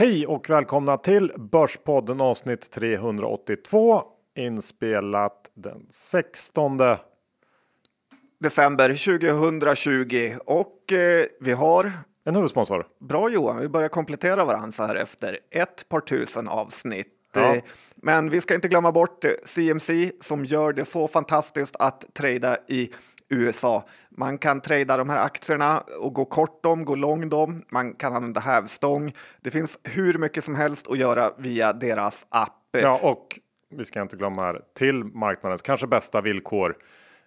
Hej och välkomna till Börspodden avsnitt 382 inspelat den 16 december 2020 och eh, vi har en huvudsponsor. Bra Johan, vi börjar komplettera varandra så här efter ett par tusen avsnitt. Ja. Eh, Men vi ska inte glömma bort eh, CMC som gör det så fantastiskt att trada i USA. Man kan trada de här aktierna och gå kort dem, gå lång dem. Man kan använda hävstång. Det finns hur mycket som helst att göra via deras app. Ja, och vi ska inte glömma här till marknadens kanske bästa villkor.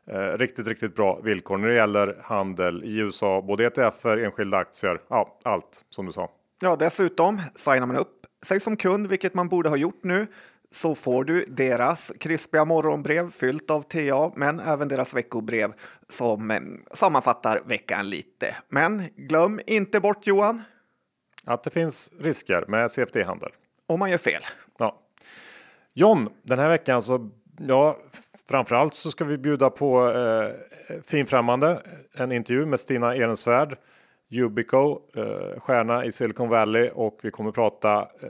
Eh, riktigt, riktigt bra villkor när det gäller handel i USA, både ETFer, enskilda aktier, ja, allt som du sa. Ja, dessutom signar man upp sig som kund, vilket man borde ha gjort nu, så får du deras krispiga morgonbrev fyllt av TA, men även deras veckobrev som eh, sammanfattar veckan lite. Men glöm inte bort Johan, Att det finns risker med CFD-handel. om man gör fel. Ja. John, den här veckan så ja, framförallt så ska vi bjuda på eh, finfrämmande en intervju med Stina Ehrensvärd, Yubico, eh, stjärna i Silicon Valley och vi kommer prata eh,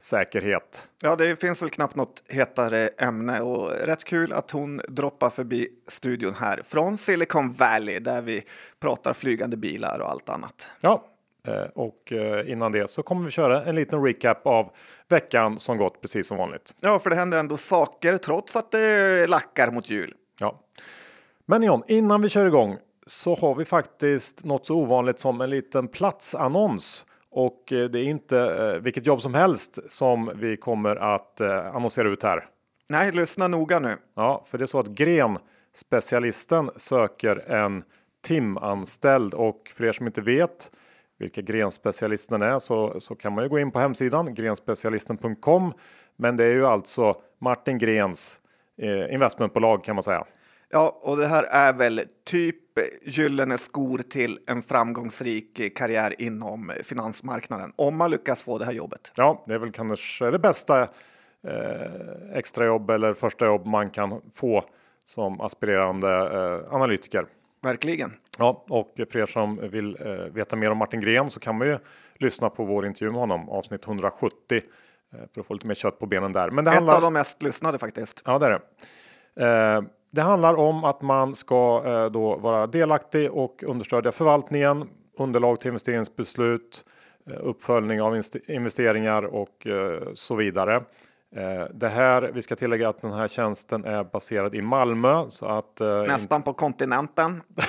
cybersäkerhet. Ja, det finns väl knappt något hetare ämne och rätt kul att hon droppar förbi studion här från Silicon Valley där vi pratar flygande bilar och allt annat. Ja, eh, och eh, innan det så kommer vi köra en liten recap av veckan som gått precis som vanligt. Ja, för det händer ändå saker trots att det lackar mot jul. Ja. Men John, innan vi kör igång så har vi faktiskt något så ovanligt som en liten platsannons. Och eh, det är inte eh, vilket jobb som helst som vi kommer att eh, annonsera ut här. Nej, lyssna noga nu. Ja, för det är så att Gren specialisten söker en timanställd och för er som inte vet vilka grenspecialisten är så, så kan man ju gå in på hemsidan grenspecialisten.com. Men det är ju alltså Martin Grens eh, investmentbolag kan man säga. Ja, och det här är väl typ gyllene skor till en framgångsrik karriär inom finansmarknaden om man lyckas få det här jobbet. Ja, det är väl kanske det bästa eh, extrajobb eller första jobb man kan få som aspirerande eh, analytiker. Verkligen. Ja, och för er som vill eh, veta mer om Martin Gren så kan man ju lyssna på vår intervju med honom, avsnitt 170, eh, för att få lite mer kött på benen där. Men det Ett handlar... av de mest lyssnade faktiskt. Ja, det är det. Det handlar om att man ska eh, då vara delaktig och understödja förvaltningen, underlag till investeringsbeslut, eh, uppföljning av investeringar och eh, så vidare. Det här, vi ska tillägga att den här tjänsten är baserad i Malmö så att Nästan på kontinenten.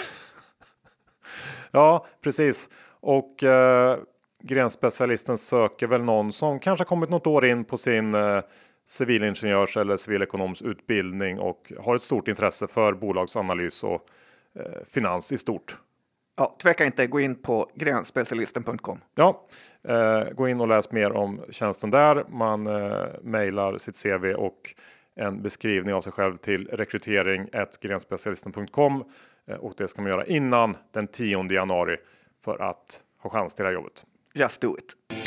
Ja, precis. Och eh, grenspecialisten söker väl någon som kanske kommit något år in på sin eh, civilingenjörs eller civilekonoms utbildning och har ett stort intresse för bolagsanalys och eh, finans i stort. Ja, tveka inte, gå in på grenspecialisten.com. Ja, eh, gå in och läs mer om tjänsten där. Man eh, mejlar sitt CV och en beskrivning av sig själv till rekrytering grenspecialisten.com eh, och det ska man göra innan den 10 januari för att ha chans till det här jobbet. Just do it.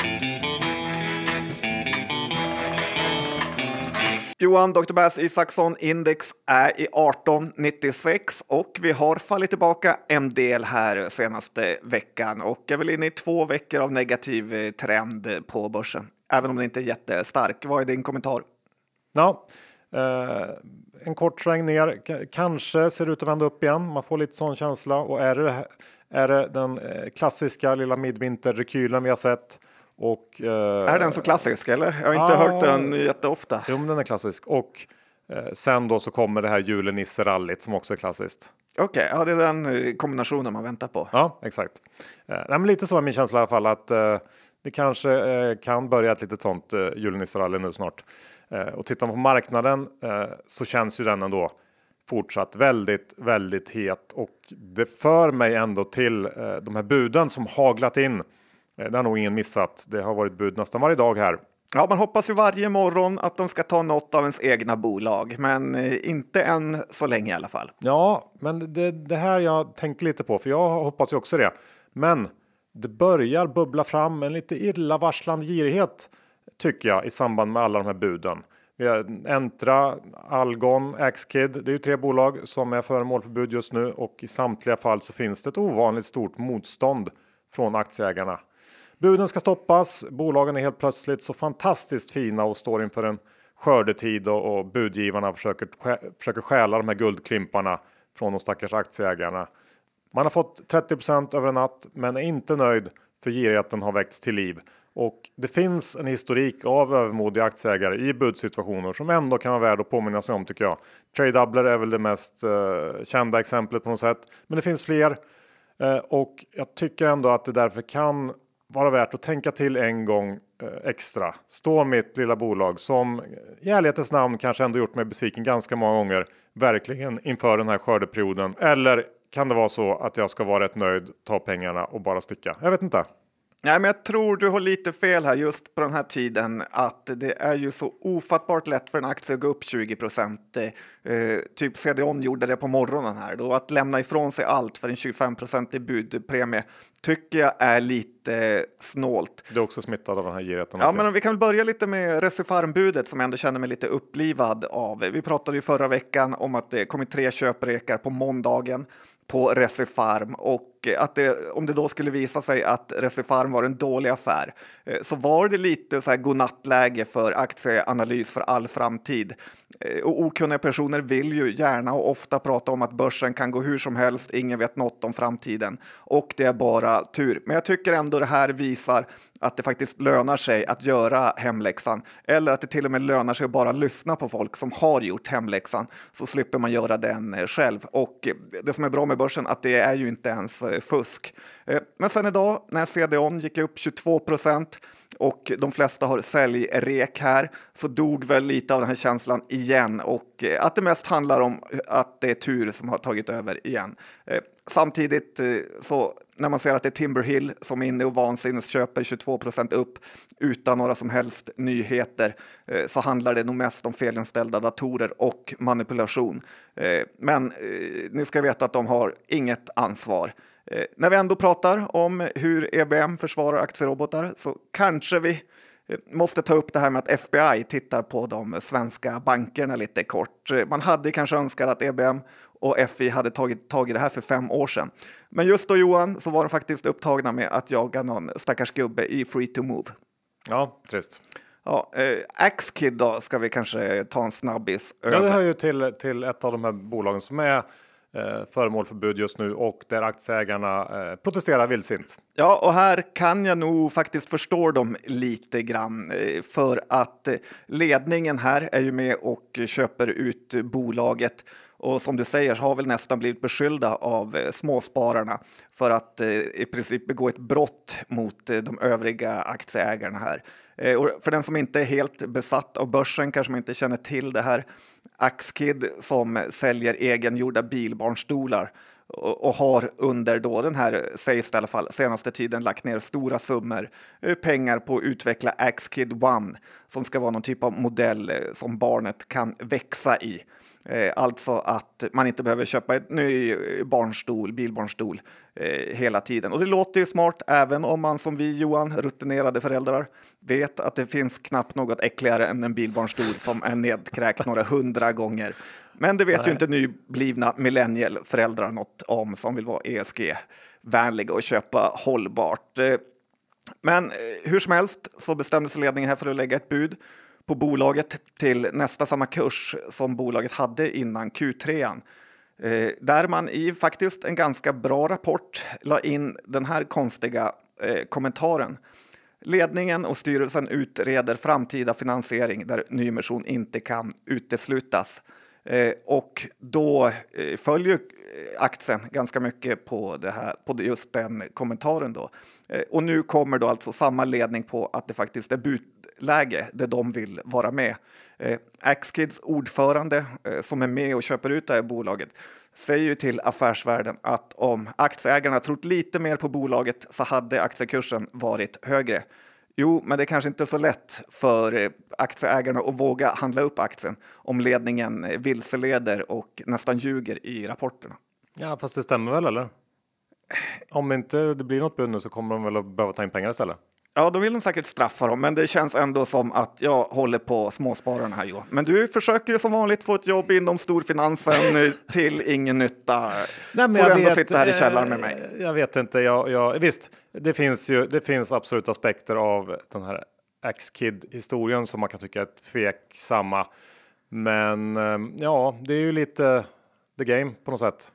Johan Dr. Bass Isaksson index är i 1896 och vi har fallit tillbaka en del här senaste veckan och är väl inne i två veckor av negativ eh, trend på börsen. Även om den inte är jättestark. Vad är din kommentar? Ja, eh, en kort sväng ner. K- kanske ser ut att vända upp igen. Man får lite sån känsla och är det, är det den eh, klassiska lilla midvinterrekylen vi har sett och eh, Är den så klassisk eller? Jag har inte Ah. hört den jätteofta. Jo, men den är klassisk och eh, sen då så kommer det här julenisserallyt som också är klassiskt. Okej, ja, det är den eh, kombinationen man väntar på. Ja, exakt. Eh, nej, men lite så är min känsla i alla fall att eh, det kanske eh, kan börja ett litet sånt eh, julenisserally nu snart. Eh, och tittar man på marknaden så känns ju den ändå fortsatt väldigt, väldigt het och det för mig ändå till de här buden som haglat in. Eh, det har nog ingen missat. Det har varit bud nästan varje dag här. Ja, man hoppas ju varje morgon att de ska ta något av ens egna bolag, men eh, inte än så länge i alla fall. Ja, men det, det här jag tänker lite på, för jag hoppas ju också det. Men det börjar bubbla fram en lite illavarslande girighet tycker jag i samband med alla de här buden. Vi har Entra, Algon, Axkid. Det är ju tre bolag som är föremål för bud just nu och i samtliga fall så finns det ett ovanligt stort motstånd från aktieägarna. Buden ska stoppas. Bolagen är helt plötsligt så fantastiskt fina och står inför en skördetid och, och budgivarna försöker, försöker stjäla de här guldklimparna från de stackars aktieägarna. Man har fått 30% över en natt, men är inte nöjd för girigheten har väckts till liv. Och det finns en historik av övermodiga aktieägare i budsituationer som ändå kan vara värd att påminna sig om tycker jag. Trade är väl det mest eh, kända exemplet på något sätt, men det finns fler. eh, och jag tycker ändå att det därför kan vara värt att tänka till en gång eh, extra. Står mitt lilla bolag som eh, i ärlighetens namn kanske ändå gjort mig besviken ganska många gånger, verkligen inför den här skördeperioden. Eller kan det vara så att jag ska vara rätt nöjd, ta pengarna och bara sticka? Jag vet inte. Nej, men jag tror du har lite fel här just på den här tiden att det är ju så ofattbart lätt för en aktie att gå upp 20 procent. Eh, typ CDON gjorde det på morgonen här då att lämna ifrån sig allt för en 25 i budpremie tycker jag är lite snålt. Du är också smittad av den här girigheten. Ja, men vi kan väl börja lite med Recifarm-budet som jag ändå känner mig lite upplivad av. Vi pratade ju förra veckan om att det kommit tre köprekar på måndagen på Recifarm och Eh, att det, om det då skulle visa sig att Recifarm var en dålig affär eh, så var det lite så här godnattläge för aktieanalys för all framtid. Eh, och okunniga personer vill ju gärna och ofta prata om att börsen kan gå hur som helst, ingen vet något om framtiden och det är bara tur. Men jag tycker ändå det här visar att det faktiskt lönar sig att göra hemläxan eller att det till och med lönar sig att bara lyssna på folk som har gjort hemläxan så slipper man göra den själv. Och det som är bra med börsen att det är ju inte ens Eh, fusk. Eh, men sen idag när CDON gick upp 22 procent och de flesta har säljrek här så dog väl lite av den här känslan igen och eh, att det mest handlar om att det är tur som har tagit över igen. Samtidigt eh, så när man ser att det är Timberhill som är inne och vansinnes köper 22 procent upp utan några som helst nyheter eh, så handlar det nog mest om felinställda datorer och manipulation. Eh, men ni ska veta att de har inget ansvar. När vi ändå pratar om hur EBM försvarar aktierobotar så kanske vi måste ta upp det här med att FBI tittar på de svenska bankerna lite kort. Man hade kanske önskat att EBM och FI hade tagit tag i det här för fem år sedan. Men just då Johan så var de faktiskt upptagna med att jaga någon stackars gubbe i Free to Move. Ja, trist. Ja, eh, Axkid då ska vi kanske ta en snabbis. Ja, det hör ju till, till ett av de här bolagen som är eh, föremål för bud just nu och där aktieägarna eh, protesterar vildsint. Ja, och här kan jag nog faktiskt förstå dem lite grann eh, för att eh, ledningen här är ju med och köper ut bolaget och som du säger har väl nästan blivit beskyllda av eh, småspararna för att eh, i princip begå ett brott mot eh, de övriga aktieägarna här. Och för den som inte är helt besatt av börsen kanske man inte känner till det här. Axkid som säljer egengjorda bilbarnstolar och har under då den här, sägs det i alla fall, senaste tiden lagt ner stora summor pengar på att utveckla Axkid One som ska vara någon typ av modell som barnet kan växa i. Alltså att man inte behöver köpa en ny barnstol, bilbarnstol eh, hela tiden. Och det låter ju smart även om man som vi Johan, rutinerade föräldrar, vet att det finns knappt något äckligare än en bilbarnstol som är nedkräkt några hundra gånger. Men det vet Nej. ju inte nyblivna millennialföräldrar något om som vill vara ESG-vänliga och köpa hållbart. Eh, men eh, hur som helst så bestämde sig ledningen här för att lägga ett bud på bolaget till nästa samma kurs som bolaget hade innan Q3. Eh, där man i faktiskt en ganska bra rapport la in den här konstiga eh, kommentaren. Ledningen och styrelsen utreder framtida finansiering där nyemission inte kan uteslutas. Eh, och då eh, följer eh, aktien ganska mycket på, det här, på just den kommentaren. Då. Eh, och nu kommer då alltså samma ledning på att det faktiskt är läge där de vill vara med. Eh, Axkids ordförande eh, som är med och köper ut det här bolaget säger ju till Affärsvärlden att om aktieägarna trott lite mer på bolaget så hade aktiekursen varit högre. Jo, men det är kanske inte är så lätt för eh, aktieägarna att våga handla upp aktien om ledningen eh, vilseleder och nästan ljuger i rapporterna. Ja, fast det stämmer väl eller? Om inte det blir något bud nu så kommer de väl att behöva ta in pengar istället? Ja, de vill de säkert straffa dem, men det känns ändå som att jag håller på småspararna här Johan. Men du försöker ju som vanligt få ett jobb inom storfinansen till ingen nytta. Nej, men Får jag ändå vet, sitta här i eh, källaren med mig. Jag vet inte. Jag, jag, visst, det finns ju. Det finns absolut aspekter av den här X-Kid historien som man kan tycka är tveksamma. Men eh, ja, det är ju lite the game på något sätt.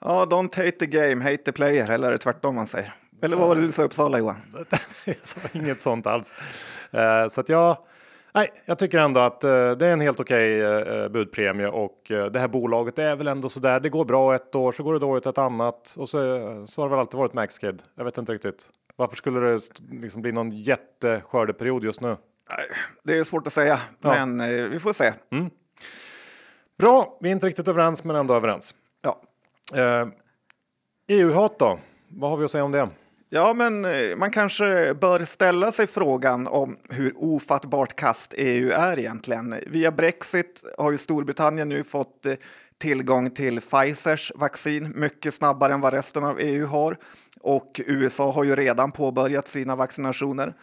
Ja, don't hate the game, hate the player, eller är det tvärtom man säger? Eller vad var det du sa Uppsala Johan? jag sa inget sånt alls. Eh, så att jag, nej, jag tycker ändå att eh, det är en helt okej eh, budpremie och det här bolaget är väl ändå så där. Det går bra ett år, så går det dåligt ett annat och så, så har det väl alltid varit Maxkid. Jag vet inte riktigt. Varför skulle det liksom bli någon jätteskördeperiod just nu? Det är svårt att säga, Ja. men vi får se. Bra, vi är inte riktigt överens men ändå överens. Ja. EU-hat då? Vad har vi att säga om det? Ja, men eh, man kanske bör ställa sig frågan om hur ofattbart kast EU är egentligen. Via Brexit har ju Storbritannien nu fått eh, tillgång till Pfizers vaccin mycket snabbare än vad resten av EU har och USA har ju redan påbörjat sina vaccinationer.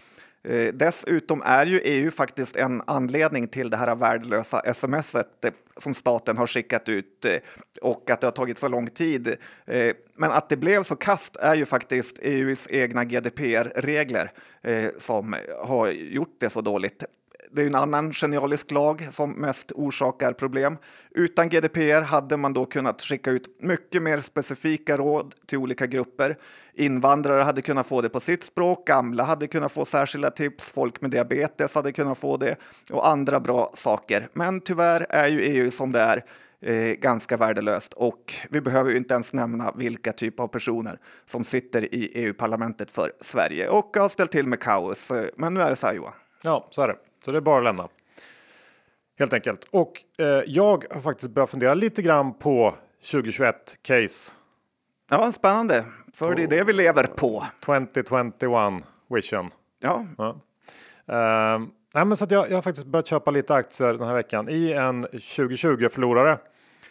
Eh, Dessutom är ju EU faktiskt en anledning till det här värdelösa smset eh, som staten har skickat ut eh, och att det har tagit så lång tid. Eh, men att det blev så kast är ju faktiskt EUs egna GDPR-regler eh, som har gjort det så dåligt. Det är en annan genialisk lag som mest orsakar problem. Utan GDPR hade man då kunnat skicka ut mycket mer specifika råd till olika grupper. Invandrare hade kunnat få det på sitt språk, gamla hade kunnat få särskilda tips, folk med diabetes hade kunnat få det och andra bra saker. Men tyvärr är ju EU som det är eh, ganska värdelöst och vi behöver ju inte ens nämna vilka typer av personer som sitter i EU-parlamentet för Sverige och har ställt till med kaos. Eh, men nu är det så här Johan. Ja, så är det. Så det är bara att lämna. Helt enkelt. Och eh, jag har faktiskt börjat fundera lite grann på 2021 case. Ja, spännande, för det är det vi lever på. 2021 vision. Ja, Ja. Ehm, nej, men så att jag, jag har faktiskt börjat köpa lite aktier den här veckan i en 2020 förlorare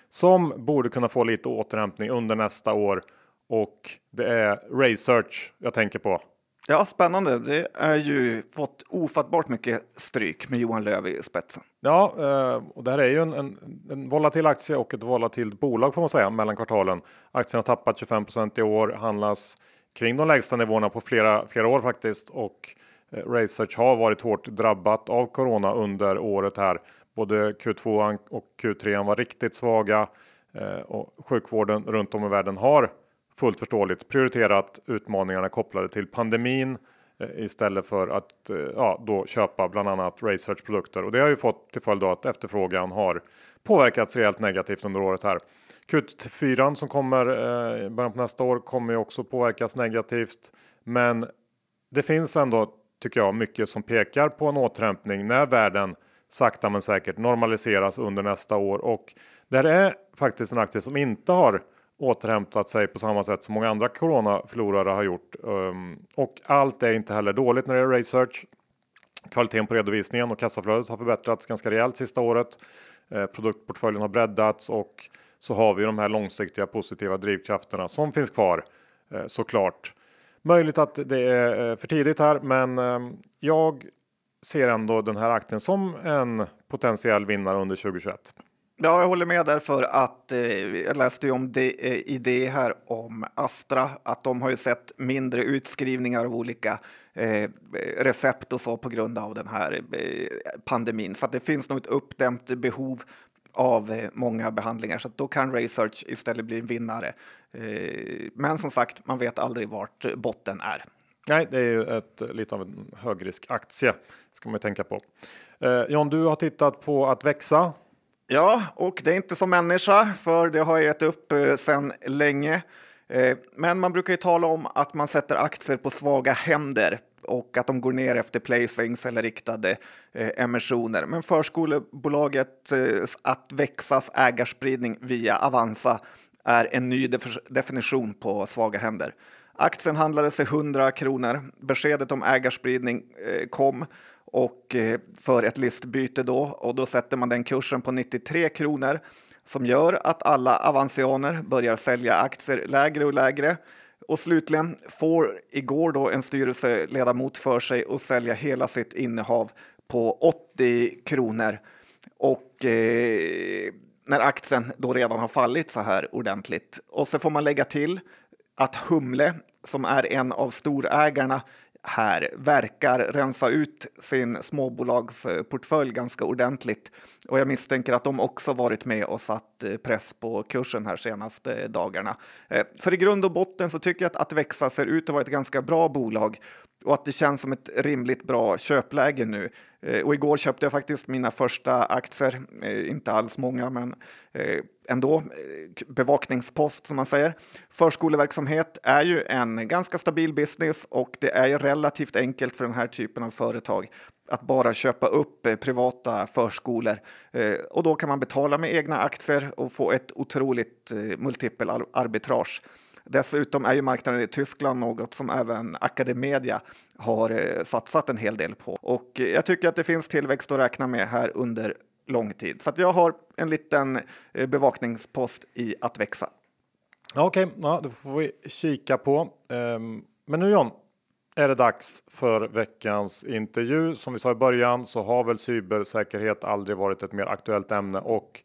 som borde kunna få lite återhämtning under nästa år. Och det är Research jag tänker på ja, spännande. Det är ju fått ofattbart mycket stryk med Johan Löv i spetsen. Ja, eh, och det här är ju en, en, en volatil aktie och ett volatilt bolag får man säga mellan kvartalen. Aktien har tappat 25 i år, handlas kring de lägsta nivåerna på flera, flera år faktiskt. Och eh, Research har varit hårt drabbat av corona under året här. Både Q2 och Q3 var riktigt svaga eh, och sjukvården runt om i världen har fullt förståeligt prioriterat utmaningarna kopplade till pandemin eh, istället för att eh, ja, då köpa bland annat Research produkter och det har ju fått till följd att efterfrågan har påverkats rejält negativt under året här. Q4 som kommer eh, i början på nästa år kommer ju också påverkas negativt, men det finns ändå tycker jag mycket som pekar på en återhämtning när världen sakta men säkert normaliseras under nästa år och det här är faktiskt en aktie som inte har återhämtat sig på samma sätt som många andra coronaförlorare har gjort. Um, och allt är inte heller dåligt när det gäller research. Kvaliteten på redovisningen och kassaflödet har förbättrats ganska rejält sista året. Eh, produktportföljen har breddats och så har vi de här långsiktiga positiva drivkrafterna som finns kvar eh, såklart. Möjligt att det är eh, för tidigt här, men eh, jag ser ändå den här aktien som en potentiell vinnare under 2021. Ja, jag håller med därför att eh, jag läste ju om det, eh, det här om Astra, att de har ju sett mindre utskrivningar av olika eh, recept och så på grund av den här eh, pandemin. Så att det finns nog ett uppdämt behov av eh, många behandlingar, så att då kan Research istället bli en vinnare. Eh, men som sagt, man vet aldrig vart botten är. Nej, det är ju ett, lite av en högriskaktie ska man ju tänka på. Eh, John, du har tittat på att växa. Ja, och det är inte som människa, för det har jag gett upp eh, sedan länge. Eh, men man brukar ju tala om att man sätter aktier på svaga händer och att de går ner efter placings eller riktade eh, emissioner. Men förskolebolaget eh, att växas ägarspridning via Avanza är en ny def- definition på svaga händer. Aktien handlades i 100 kronor. Beskedet om ägarspridning eh, kom och eh, för ett listbyte då och då sätter man den kursen på 93 kronor som gör att alla avancianer börjar sälja aktier lägre och lägre Och slutligen får igår då en styrelseledamot för sig att sälja hela sitt innehav på 80 kronor. Och eh, när aktien då redan har fallit så här ordentligt. Och så får man lägga till att Humle, som är en av storägarna här verkar rensa ut sin småbolagsportfölj ganska ordentligt. Och jag misstänker att de också varit med och satt eh, press på kursen här senaste dagarna. Eh, för i grund och botten så tycker jag att Atvexa ser ut att vara ett ganska bra bolag och att det känns som ett rimligt bra köpläge nu. Eh, och igår köpte jag faktiskt mina första aktier, eh, inte alls många, men eh, ändå eh, bevakningspost som man säger. Förskoleverksamhet är ju en ganska stabil business och det är ju relativt enkelt för den här typen av företag att bara köpa upp eh, privata förskolor eh, och då kan man betala med egna aktier och få ett otroligt multipel arbitrage. Dessutom är ju marknaden i Tyskland något som även Academedia har eh, satsat en hel del på och jag tycker att det finns tillväxt att räkna med här under lång tid. Så att jag har en liten eh, bevakningspost i att växa. Okej, okay, ja, det får vi kika på. Ehm, men nu John, är det dags för veckans intervju. Som vi sa i början så har väl cybersäkerhet aldrig varit ett mer aktuellt ämne och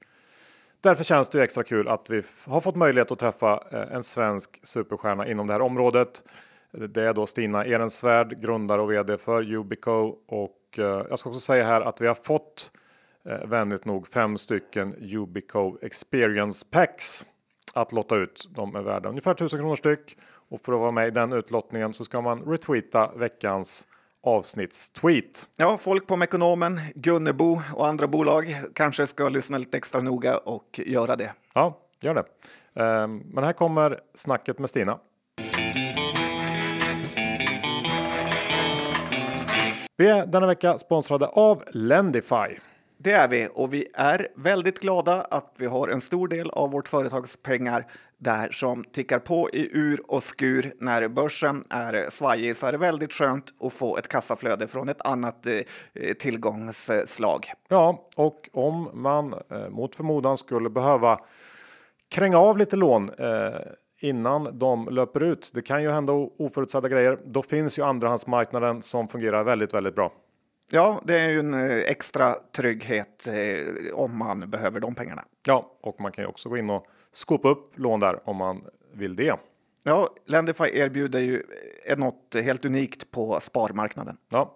Därför känns det extra kul att vi har fått möjlighet att träffa eh, en svensk superstjärna inom det här området. Det är då Stina Ehrensvärd, grundare och vd för Ubico och eh, jag ska också säga här att vi har fått eh, vänligt nog fem stycken Ubico Experience Packs att lotta ut. De är värda ungefär 1000 kronor styck och för att vara med i den utlottningen så ska man retweeta veckans avsnittstweet. Ja, folk på Mekonomen, Gunnebo och andra bolag kanske ska lyssna lite extra noga och göra det. Ja, gör det. Ehm, men här kommer snacket med Stina. Vi är denna vecka sponsrade av Lendify. Det är vi och vi är väldigt glada att vi har en stor del av vårt företags pengar där som tickar på i ur och skur. När börsen är svajig så är det väldigt skönt att få ett kassaflöde från ett annat eh, tillgångsslag. Ja, och om man eh, mot förmodan skulle behöva kränga av lite lån eh, innan de löper ut. Det kan ju hända oförutsedda grejer. Då finns ju andrahandsmarknaden som fungerar väldigt, väldigt bra. Ja, det är ju en extra trygghet eh, om man behöver de pengarna. Ja, och man kan ju också gå in och skopa upp lån där om man vill det. Ja, Lendify erbjuder ju eh, något helt unikt på sparmarknaden. Ja.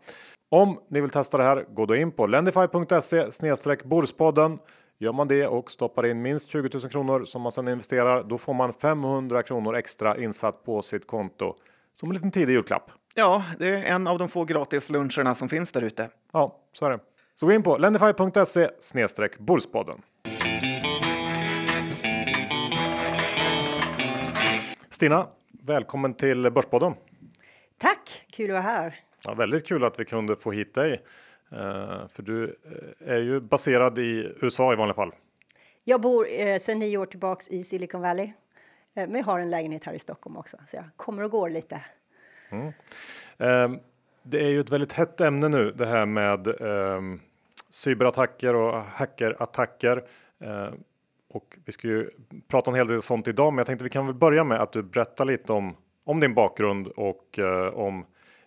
Om ni vill testa det här, gå då in på lendify.se snedstreck Borspodden. Gör man det och stoppar in minst 20 000 kronor som man sedan investerar, då får man 500 kronor extra insatt på sitt konto som en liten tidig julklapp. Ja, det är en av de få gratis luncherna som finns där ute. Ja, så är det. Så gå in på lendify.se snedstreck Börspodden. Stina, välkommen till Börspodden. Tack, kul att vara här. Ja, väldigt kul att vi kunde få hit dig. Uh, för du uh, är ju baserad i USA i vanliga fall. Jag bor uh, sedan nio år tillbaks i Silicon Valley. men jag har en lägenhet här i Stockholm också, så jag kommer och går lite. Mm. Um, det är ju ett väldigt hett ämne nu det här med um, cyberattacker och hackerattacker. Och vi ska ju prata en hel del sånt idag, men jag tänkte vi kan väl börja med att du berättar lite om, om din bakgrund och eh, om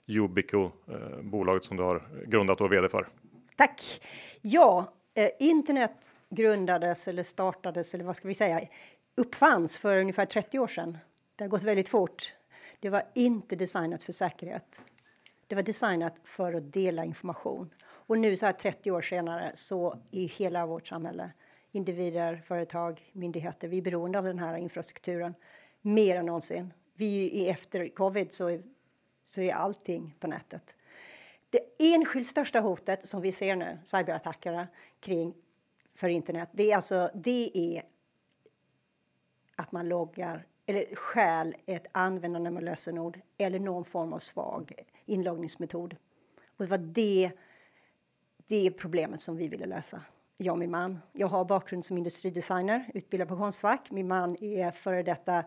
Ubico, eh, bolaget som du har grundat och är vd för. Tack! Ja, eh, internet grundades eller startades eller vad ska vi säga uppfanns för ungefär 30 år sedan. Det har gått väldigt fort. Det var inte designat för säkerhet. Det var designat för att dela information. Och nu så här 30 år senare så i hela vårt samhälle, individer, företag, myndigheter, vi är beroende av den här infrastrukturen mer än någonsin. Vi är efter covid så är, så är allting på nätet. Det enskilt största hotet som vi ser nu, cyberattackerna kring för internet, det är alltså det är att man loggar eller stjäl ett användande med lösenord eller någon form av svag inloggningsmetod. Och det var det, det problemet som vi ville lösa, jag och min man. Jag har bakgrund som industridesigner, utbildad på Konstfack. Min man är före detta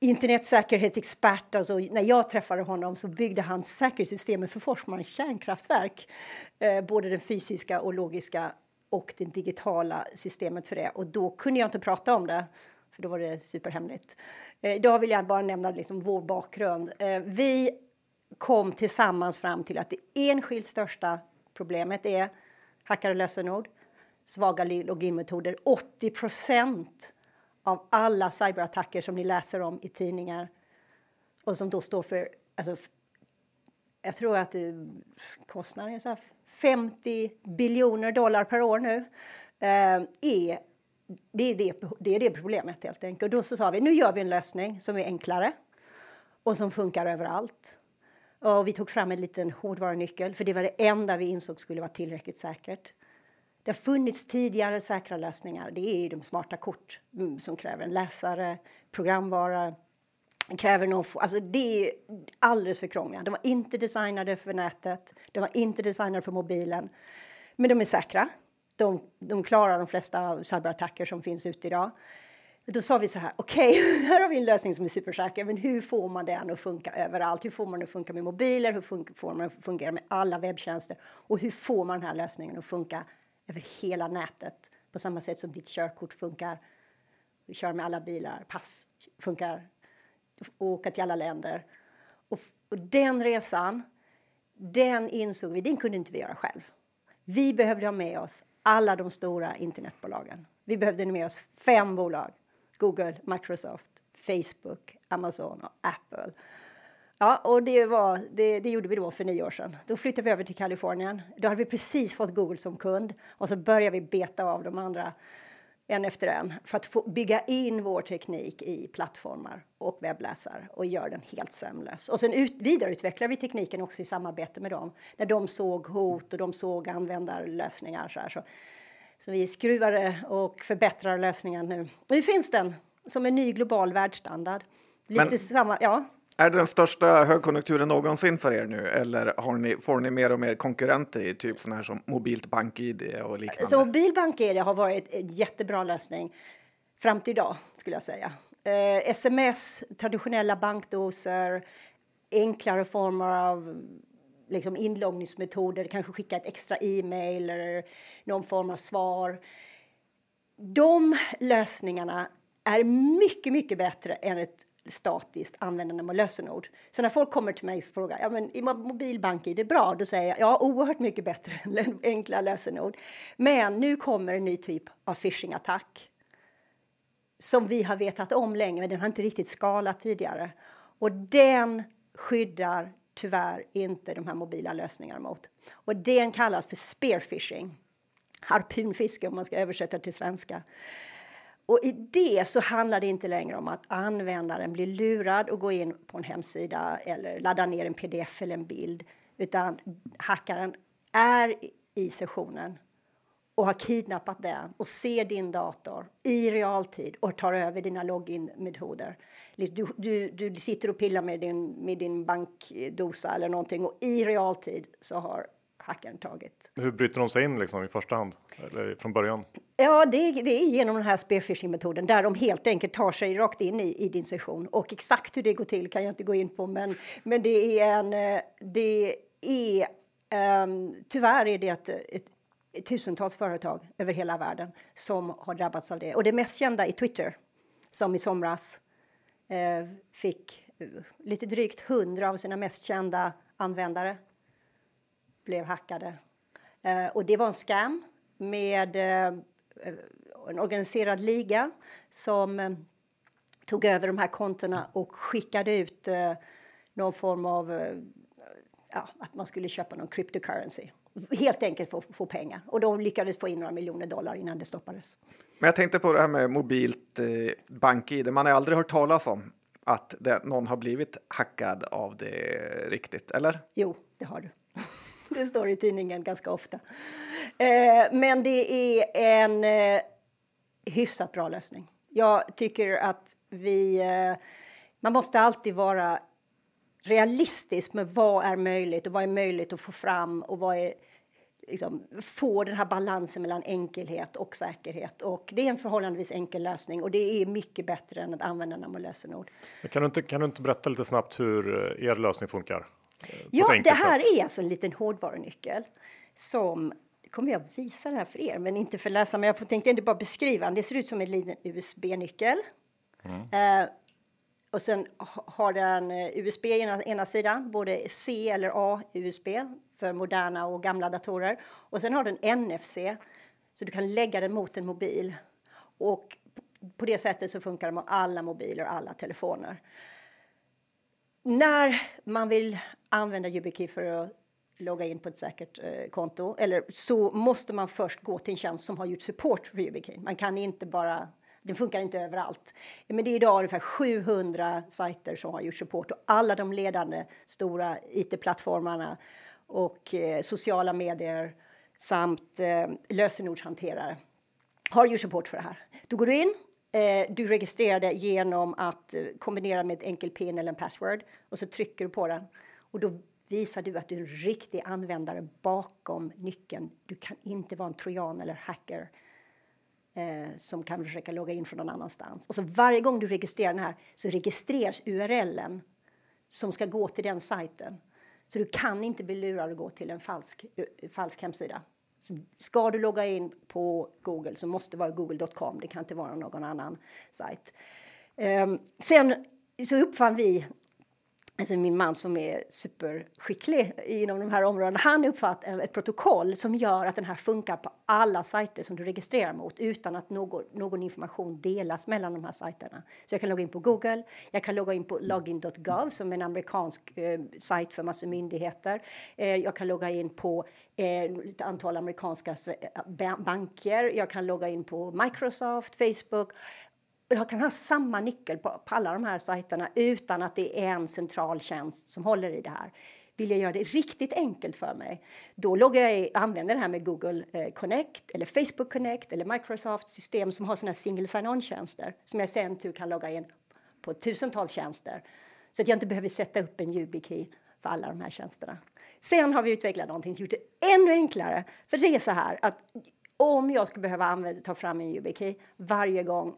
internetsäkerhetsexpert. Alltså, när jag träffade honom så byggde han säkerhetssystemet för Forsmarks kärnkraftverk. Eh, både den fysiska och logiska och det digitala systemet för det. Och då kunde jag inte prata om det för då var det superhemligt. Eh, idag vill jag bara nämna liksom vår bakgrund. Eh, vi kom tillsammans fram till att det enskilt största problemet är hackade lösenord, svaga loginmetoder. 80% av alla cyberattacker som ni läser om i tidningar och som då står för, alltså, jag tror att kostnaden är så 50 biljoner dollar per år nu, eh, är det är det, det är det problemet helt enkelt. Och då så sa vi, nu gör vi en lösning som är enklare och som funkar överallt. Och vi tog fram en liten hårdvarunyckel, för det var det enda vi insåg skulle vara tillräckligt säkert. Det har funnits tidigare säkra lösningar. Det är de smarta kort mm, som kräver en läsare, programvara, kräver någon, alltså det är alldeles för krångliga. De var inte designade för nätet, de var inte designade för mobilen. Men de är säkra. De, de klarar de flesta cyberattacker som finns ute idag. Då sa vi så här, okej, okay, här har vi en lösning som är supersäker, men hur får man den att funka överallt? Hur får man den att funka med mobiler? Hur får man den att fungera med alla webbtjänster? Och hur får man den här lösningen att funka över hela nätet på samma sätt som ditt körkort funkar? Kör med alla bilar, pass funkar, åka till alla länder. Och, och den resan, den insåg vi, den kunde inte vi göra själv. Vi behövde ha med oss alla de stora internetbolagen. Vi behövde ha med oss fem bolag Google, Microsoft, Facebook, Amazon och Apple. Ja, och det, var, det, det, gjorde vi då för nio år sedan. Då flyttade vi över till Kalifornien. Då hade vi precis fått Google som kund och så började vi beta av de andra en efter en för att få bygga in vår teknik i plattformar och webbläsare och göra den helt sömlös. Och sen ut, vidareutvecklar vi tekniken också i samarbete med dem när de såg hot och de såg användarlösningar. Så, här, så så vi skruvar och förbättrar lösningen nu. Nu finns den som en ny global världsstandard. Lite Men, samma, ja. Är det den största högkonjunkturen någonsin för er nu eller har ni, får ni mer och mer konkurrenter i typ sådana här som mobilt BankID och liknande? Så mobil BankID har varit en jättebra lösning fram till idag skulle jag säga. Eh, sms, traditionella bankdoser, enklare former av liksom inloggningsmetoder, kanske skicka ett extra e-mail eller någon form av svar. De lösningarna är mycket, mycket bättre än ett statiskt användande av lösenord. Så när folk kommer till mig och frågar ja, men i mobilbank är bra, då säger jag ja, oerhört mycket bättre än enkla lösenord. Men nu kommer en ny typ av phishing-attack som vi har vetat om länge, men den har inte riktigt skalat tidigare. Och den skyddar tyvärr inte de här mobila lösningarna mot. Och den kallas för spearfishing, harpunfiske om man ska översätta till svenska. Och i det så handlar det inte längre om att användaren blir lurad och går in på en hemsida eller laddar ner en pdf eller en bild, utan hackaren är i sessionen och har kidnappat den och ser din dator i realtid och tar över dina login-metoder. Liksom, du, du, du sitter och pillar med din, med din bankdosa eller någonting och i realtid så har hackaren tagit. Hur bryter de sig in liksom i första hand eller från början? Ja, det, det är genom den här spearfishing metoden där de helt enkelt tar sig rakt in i, i din session och exakt hur det går till kan jag inte gå in på, men, men det är en. Eh, det är um, tyvärr är det ett, ett tusentals företag över hela världen som har drabbats av det. Och det mest kända är Twitter som i somras eh, fick eh, lite drygt hundra av sina mest kända användare blev hackade. Eh, och det var en scam med eh, en organiserad liga som eh, tog över de här kontona och skickade ut någon form av ja, att man skulle köpa någon cryptocurrency helt enkelt få, få pengar. Och de lyckades få in några miljoner dollar innan det stoppades. Men jag tänkte på det här med mobilt eh, bank-id. Man har aldrig hört talas om att det, någon har blivit hackad av det riktigt, eller? Jo, det har du. Det står i tidningen ganska ofta. Eh, men det är en eh, hyfsat bra lösning. Jag tycker att vi... Eh, man måste alltid vara realistisk med vad är möjligt och vad är möjligt att få fram och vad är liksom, få den här balansen mellan enkelhet och säkerhet. Och det är en förhållandevis enkel lösning och det är mycket bättre än att använda namn och lösenord. Kan du, inte, kan du inte berätta lite snabbt hur eh, er lösning funkar? Ja, det här sätt? är alltså en liten hårdvarunyckel som kommer jag visa det här för er, men inte för läsarna. Men jag tänkte inte bara beskriva den. Det ser ut som en liten USB-nyckel Eh, och sen ha- har den eh, USB i ena, ena sidan, både C eller A USB för moderna och gamla datorer. Och sen har den NFC, så du kan lägga den mot en mobil. Och på- det sättet så funkar den med alla mobiler och alla telefoner. När man vill använda YubiKey för att logga in på ett säkert eh, konto eller så måste man först gå till en tjänst som har gjort support för YubiKey. Man kan inte bara den funkar inte överallt. Men det är idag ungefär 700 sajter som har gjort support och alla de ledande stora IT-plattformarna och eh, sociala medier samt eh, lösenordshanterare har gjort support för det här. Då går du in, Eh, du registrerar det genom att eh, kombinera med ett enkel pin eller en password och så trycker du på den och då visar du att du är en riktig användare bakom nyckeln. Du kan inte vara en trojan eller hacker eh, som kan försöka logga in från någon annanstans. Och så varje gång du registrerar den här så registreras URLen som ska gå till den sajten. Så du kan inte bli lurad att gå till en falsk, eh, falsk hemsida. Ska du logga in på Google så måste det vara google.com. Det kan inte vara någon annan sajt. Ehm, sen så uppfann vi Alltså min man som är superskicklig inom de här områdena, han uppfattar eh, ett protokoll som gör att den här funkar på alla sajter som du registrerar mot utan att någon, någon information delas mellan de här sajterna. Så jag kan logga in på Google, jag kan logga in på login.gov som är en amerikansk eh, sajt för massor myndigheter. Eh, jag kan logga in på eh, ett antal amerikanska eh, banker, jag kan logga in på Microsoft, Facebook jag kan ha samma nyckel på, på, alla de här sajterna utan att det är en central tjänst som håller i det här. Vill jag göra det riktigt enkelt för mig, då loggar jag i, använder det här med Google eh, Connect eller Facebook Connect eller Microsoft system som har såna single sign-on-tjänster som jag sen tur kan logga in på tusentals tjänster så att jag inte behöver sätta upp en YubiKey för alla de här tjänsterna. Sen har vi utvecklat någonting som gjort det ännu enklare. För det är så här att om jag skulle behöva använda, ta fram en YubiKey varje gång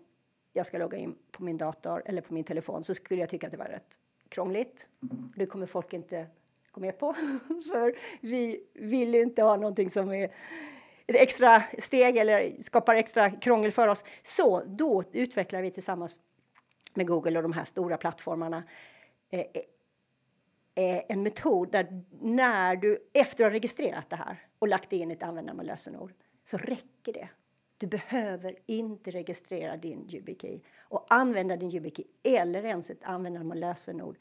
jag ska logga in på min dator eller på min telefon så skulle jag tycka att det var rätt krångligt. Det kommer folk inte gå med på. För vi vill inte ha någonting som är ett extra steg eller skapar extra krångel för oss. Så då utvecklar vi tillsammans med Google och de här stora plattformarna eh, eh, eh en metod där när du efter att ha registrerat det här och lagt in ett användarnamn och lösenord så räcker det du behöver inte registrera din YubiKey och använda din YubiKey eller ens ett användarnamn och lösenord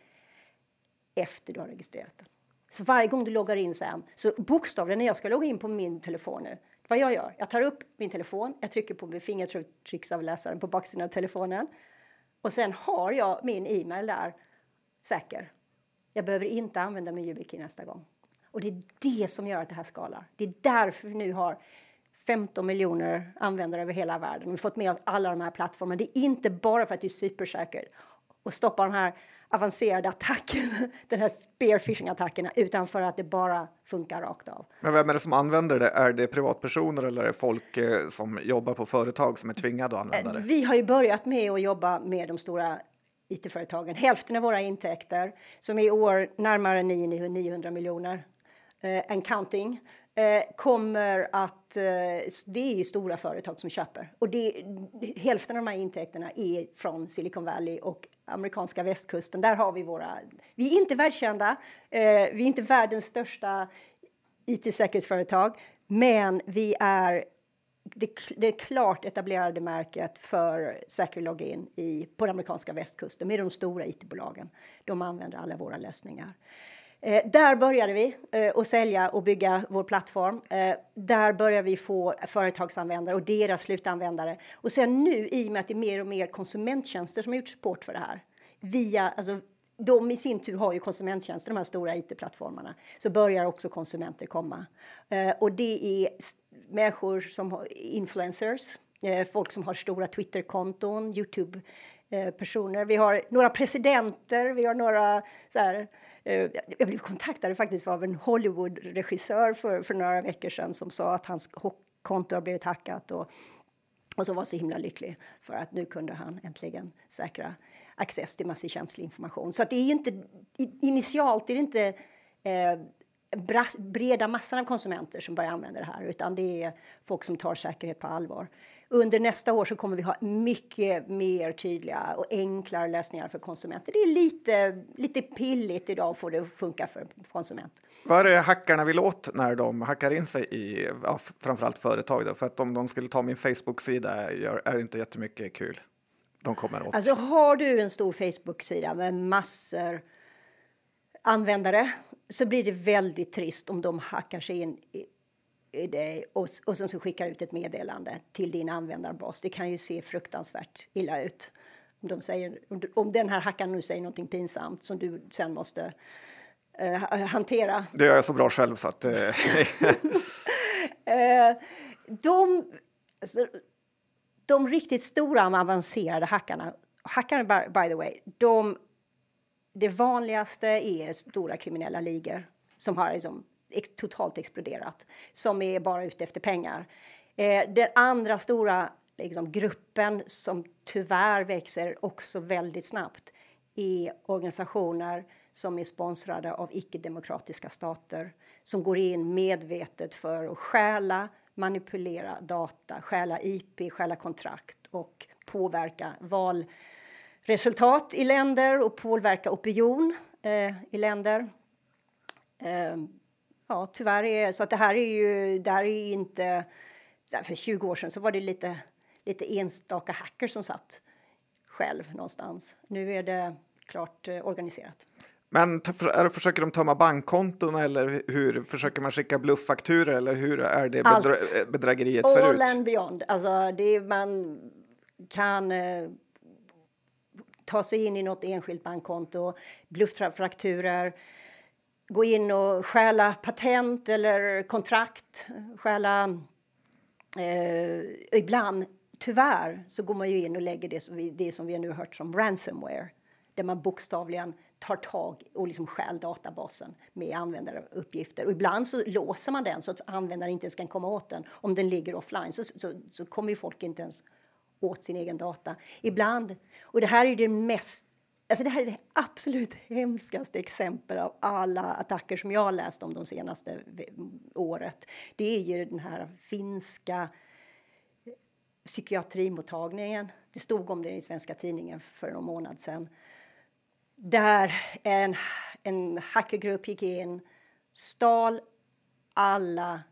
efter du har registrerat den. Så varje gång du loggar in sen, så bokstavligen när jag ska logga in på min telefon nu, vad jag gör, jag tar upp min telefon, jag trycker på min fingeravläsaren på baksidan av telefonen och sen har jag min e-mail där säker. Jag behöver inte använda min YubiKey nästa gång. Och det är det som gör att det här skalar. Det är därför vi nu har 15 miljoner användare över hela världen. Vi har fått med oss alla de här plattformarna. Det är inte bara för att du är supersäker och stoppar de här avancerade attackerna, den här spearfishing-attackerna, utan för att det bara funkar rakt av. Men vem är det som använder det? Är det privatpersoner eller är det folk eh, som jobbar på företag som är tvingade att använda det? Vi har ju börjat med att jobba med de stora IT-företagen. Hälften av våra intäkter, som i år närmare 900 miljoner, eh, and counting, Eh, kommer att... Eh, det är ju stora företag som köper. Och det, hälften av de här intäkterna är från Silicon Valley och amerikanska västkusten. Där har vi våra... Vi är inte världskända. Eh, vi är inte världens största IT-säkerhetsföretag, men vi är det, det klart etablerade märket för säker login i, på den amerikanska västkusten med de stora it-bolagen. De använder alla våra lösningar. Eh, där började vi eh, att sälja och bygga vår plattform. Eh, där började vi få företagsanvändare och deras slutanvändare. Och sen nu i och med att det är mer och mer konsumenttjänster som har gjort support för det här via alltså, de i sin tur har ju konsumenttjänster, de här stora it-plattformarna, så börjar också konsumenter komma. Eh, och det är människor som har influencers, eh, folk som har stora Twitterkonton, Youtube-personer. Eh, vi har några presidenter, vi har några så här, Eh, jag blev kontaktad faktiskt av en Hollywood-regissör för, för några veckor sedan som sa att hans konto har blivit hackat och, och så var så himla lycklig för att nu kunde han äntligen säkra access till massor känslig information. Så att det är inte, initialt är det inte eh, breda massan av konsumenter som börjar använda det här, utan det är folk som tar säkerhet på allvar. Under nästa år så kommer vi ha mycket mer tydliga och enklare lösningar för konsumenter. Det är lite, lite pilligt idag att få det att funka för konsument. Vad är det hackarna vill åt när de hackar in sig i ja, framförallt företag? Då? För att om de skulle ta min Facebook-sida är det inte jättemycket kul de kommer åt. Alltså har du en stor Facebook-sida med massor användare så blir det väldigt trist om de hackar sig in i, i dig och, och sen så skickar ut ett meddelande till din användarbas. Det kan ju se fruktansvärt illa ut. Om, de säger, om den här hackaren nu säger någonting pinsamt som du sen måste uh, hantera. Det gör jag så bra själv så att... Uh... de, alltså, de riktigt stora avancerade hackarna, hackarna by, by the way, de det vanligaste är stora kriminella ligor som har liksom totalt exploderat, som är bara ute efter pengar. Eh, den andra stora liksom, gruppen som tyvärr växer också väldigt snabbt är organisationer som är sponsrade av icke-demokratiska stater som går in medvetet för att stjäla, manipulera data, stjäla IP, stjäla kontrakt och påverka val resultat i länder och påverka opinion eh, i länder. Eh, ja, tyvärr är så att det här är ju, det här är inte... För 20 år sedan så var det lite, lite enstaka hackers som satt själv någonstans. Nu är det klart eh, organiserat. Men är det, försöker de tömma bankkonton eller hur försöker man skicka blufffakturor eller hur är det bedra, bedrägeriet All ser ut? All and beyond. Alltså det man kan eh, ta sig in i något enskilt bankkonto, bluffrakturer, gå in och stjäla patent eller kontrakt, stjäla... Eh, ibland, tyvärr, så går man ju in och lägger det som vi, det som vi nu har hört som ransomware där man bokstavligen tar tag och liksom stjäl databasen med användaruppgifter. Och ibland så låser man den så att användaren inte ens kan komma åt den. Om den ligger offline så, så, så kommer ju folk inte ens åt sin egen data. Ibland, och det här är det mest Alltså det här är det absolut hemskaste exemplet av alla attacker som jag har läst om de senaste året. Det är ju den här finska psykiatrimottagningen. Det stod om det i Svenska tidningen för någon månad sedan. Där en, en hackergrupp gick in, stal alla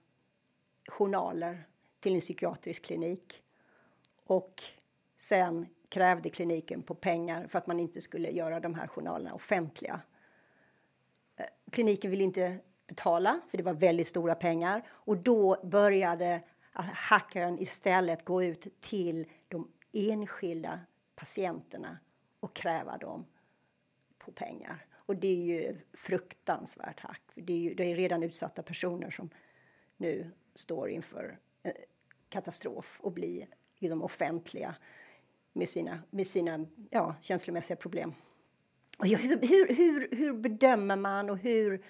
journaler till en psykiatrisk klinik och sen krävde kliniken på pengar för att man inte skulle göra de här journalerna offentliga. Eh, kliniken ville inte betala, för det var väldigt stora pengar. Och då började hackaren istället gå ut till de enskilda patienterna och kräva dem på pengar. Och det är ju fruktansvärt hack. Det är, ju, det är redan utsatta personer som nu står inför eh, katastrof och blir i de offentliga med sina, med sina ja, känslomässiga problem. Och hur, hur, hur, hur bedömer man och hur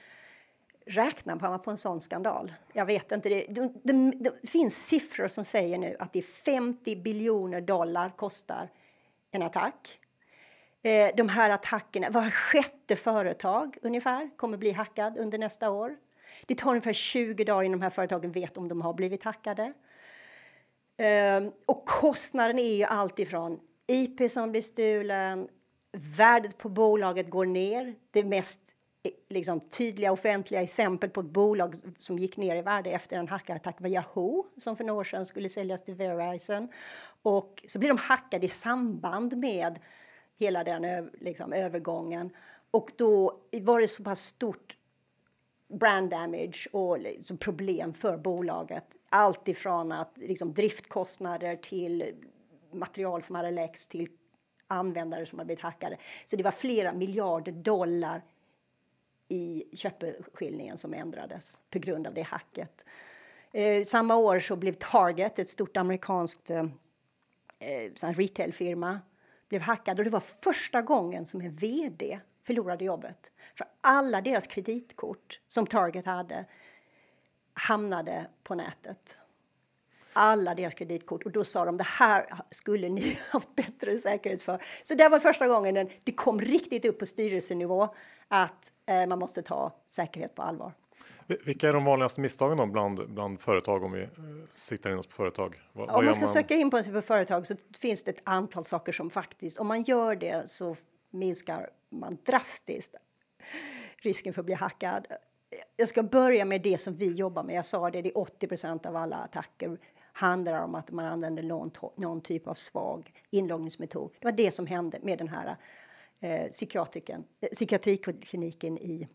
räknar man på en sån skandal? Jag vet inte. Det, det, det, det finns siffror som säger nu att det är 50 biljoner dollar kostar en attack. Eh, de här attackerna, var sjätte företag ungefär kommer bli hackad under nästa år. Det tar ungefär 20 dagar innan de här företagen vet om de har blivit hackade. Um, och kostnaden är ju allt ifrån IP som blir stulen, värdet på bolaget går ner. Det mest eh, liksom, tydliga offentliga exempel på ett bolag som gick ner i värde efter en hackarattack var Yahoo som för några år sedan skulle säljas till Verizon. Och så blir de hackade i samband med hela den liksom, övergången. Och då var det så pass stort brand damage och liksom problem för bolaget. Allt ifrån att liksom driftkostnader till material som hade läckts till användare som hade blivit hackade. Så det var flera miljarder dollar i köpeskillningen som ändrades på grund av det hacket. Eh, samma år så blev Target, ett stort amerikanskt eh, eh retailfirma, blev hackad och det var första gången som en vd förlorade jobbet. För alla deras kreditkort som Target hade hamnade på nätet. Alla deras kreditkort. Och då sa de det här skulle ni haft bättre säkerhet för. Så det var första gången det kom riktigt upp på styrelsenivå att eh, man måste ta säkerhet på allvar. Vilka är de vanligaste misstagen då bland, bland företag om vi eh, siktar in oss på företag? Vad, om man ska man... söka in på ett företag så finns det ett antal saker som faktiskt, om man gör det så minskar man drastiskt risken för att bli hackad. Jag ska börja med det som vi jobbar med. Jag sa det, det är 80% av alla attacker handlar om att man använder någon, någon typ av svag inloggningsmetod. Det var det som hände med den här eh, eh psykiatrikliniken i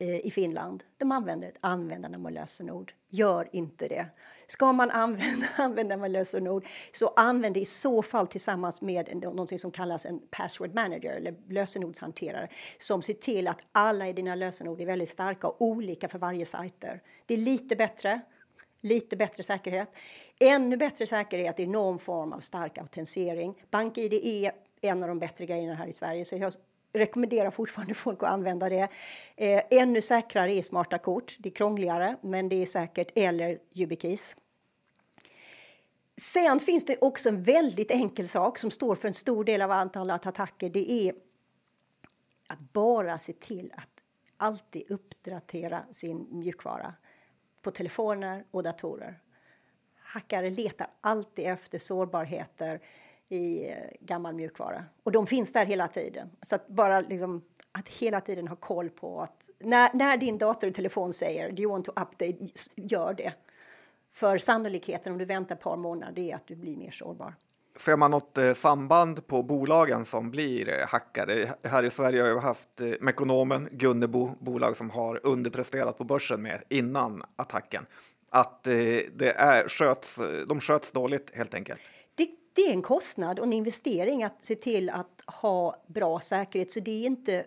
Eh, i Finland. De använder ett användande med lösenord. Gör inte det. Ska man använda användarnamn med lösenord så använd det i så fall tillsammans med något som kallas en password manager eller lösenordshanterare som ser till att alla i dina lösenord är väldigt starka och olika för varje sajter. Det är lite bättre lite bättre säkerhet. Ännu bättre säkerhet är någon form av stark autentisering. BankID är en av de bättre grejerna här i Sverige. Så jag rekommenderar fortfarande folk att använda det. Eh, ännu säkrare är smarta kort. Det är krångligare, men det är säkert. Eller YubiKeys. Sen finns det också en väldigt enkel sak som står för en stor del av antalet attacker. Det är att bara se till att alltid uppdatera sin mjukvara på telefoner och datorer. Hackare letar alltid efter sårbarheter i eh, gammal mjukvara. Och de finns där hela tiden. Så att bara liksom, att hela tiden ha koll på att när, när din dator och telefon säger do you want to update, gör det. För sannolikheten om du väntar ett par månader är att du blir mer sårbar. Ser man något eh, samband på bolagen som blir eh, hackade? Här i Sverige har vi haft eh, Mekonomen, Gunnebo, bolag som har underpresterat på börsen med innan attacken. Att eh, det är, sköts, eh, de sköts dåligt helt enkelt det är en kostnad och en investering att se till att ha bra säkerhet. Så det, är inte,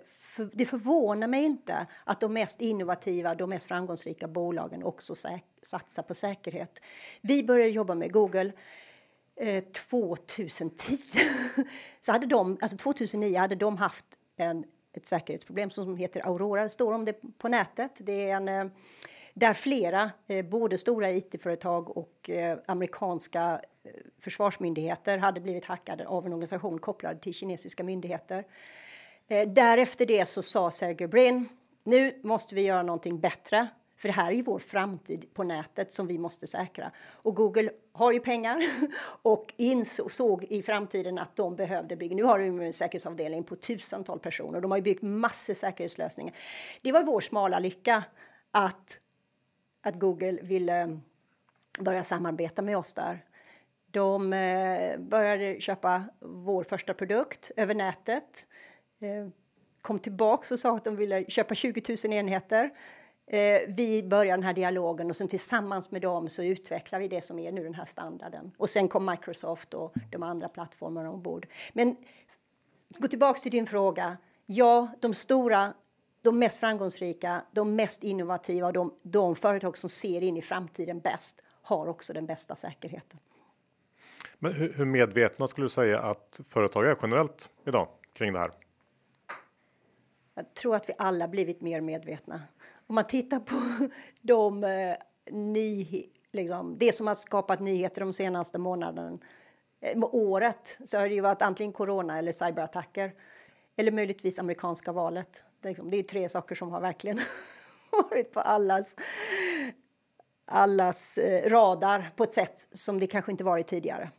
det förvånar mig inte att de mest innovativa, de mest framgångsrika bolagen också satsar på säkerhet. Vi började jobba med Google eh, 2010. Så hade de, alltså 2009 hade de haft en, ett säkerhetsproblem som heter Aurora. Det står om det på nätet. Det är en, eh, där flera, eh, både stora it-företag och eh, amerikanska försvarsmyndigheter hade blivit hackade av en organisation kopplad till kinesiska myndigheter. Eh, därefter det så sa Sergey Brin, nu måste vi göra någonting bättre. För det här är ju vår framtid på nätet som vi måste säkra. Och Google har ju pengar och insåg i framtiden att de behövde bygga. Nu har de en säkerhetsavdelning på tusental personer. De har ju byggt massor säkerhetslösningar. Det var vår smala lycka att, att Google ville eh, börja samarbeta med oss där. De eh, började köpa vår första produkt över nätet. Eh, kom tillbaka och sa att de ville köpa 20 000 enheter. Eh, vi började den här dialogen och sen tillsammans med dem så utvecklar vi det som är nu den här standarden. Och sen kom Microsoft och de andra plattformarna ombord. Men gå tillbaka till din fråga. Ja, de stora, de mest framgångsrika, de mest innovativa, de, de företag som ser in i framtiden bäst har också den bästa säkerheten. Men hur, hur medvetna skulle du säga att företag är generellt idag kring det här? Jag tror att vi alla blivit mer medvetna. Om man tittar på de eh, ny, liksom, det som har skapat nyheter de senaste månaderna, eh, året, så har det ju varit antingen corona eller cyberattacker. Eller möjligtvis amerikanska valet. Det är, liksom, det är tre saker som har verkligen varit på allas, allas eh, radar på ett sätt som det kanske inte varit tidigare.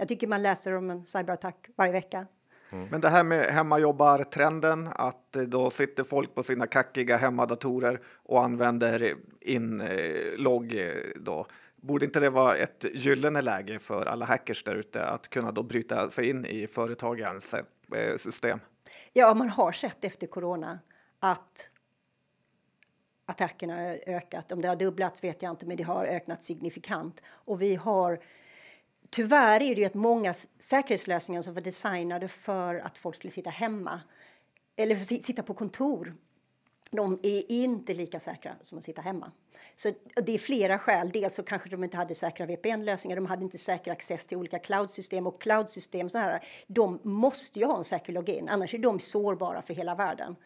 Jag tycker man läser om en cyberattack varje vecka. Mm. Men det här med hemmajobbartrenden, att eh, då sitter folk på sina kackiga hemmadatorer och använder inlogg eh, då. Borde inte det vara ett gyllene läge för alla hackers där ute att kunna då bryta sig in i företagens eh, system? Ja, man har sett efter corona att attackerna har ökat. Om det har dubblats vet jag inte, men det har ökat signifikant. Och vi har Tyvärr är det ju att många säkerhetslösningar som var designade för att folk skulle sitta hemma eller sitta på kontor de är inte lika säkra som att sitta hemma. Så det är flera skäl. Dels så kanske de inte hade säkra VPN-lösningar, de hade inte säker access till olika cloudsystem och cloudsystem så här, de måste ju ha en säker login, annars är de sårbara för hela världen.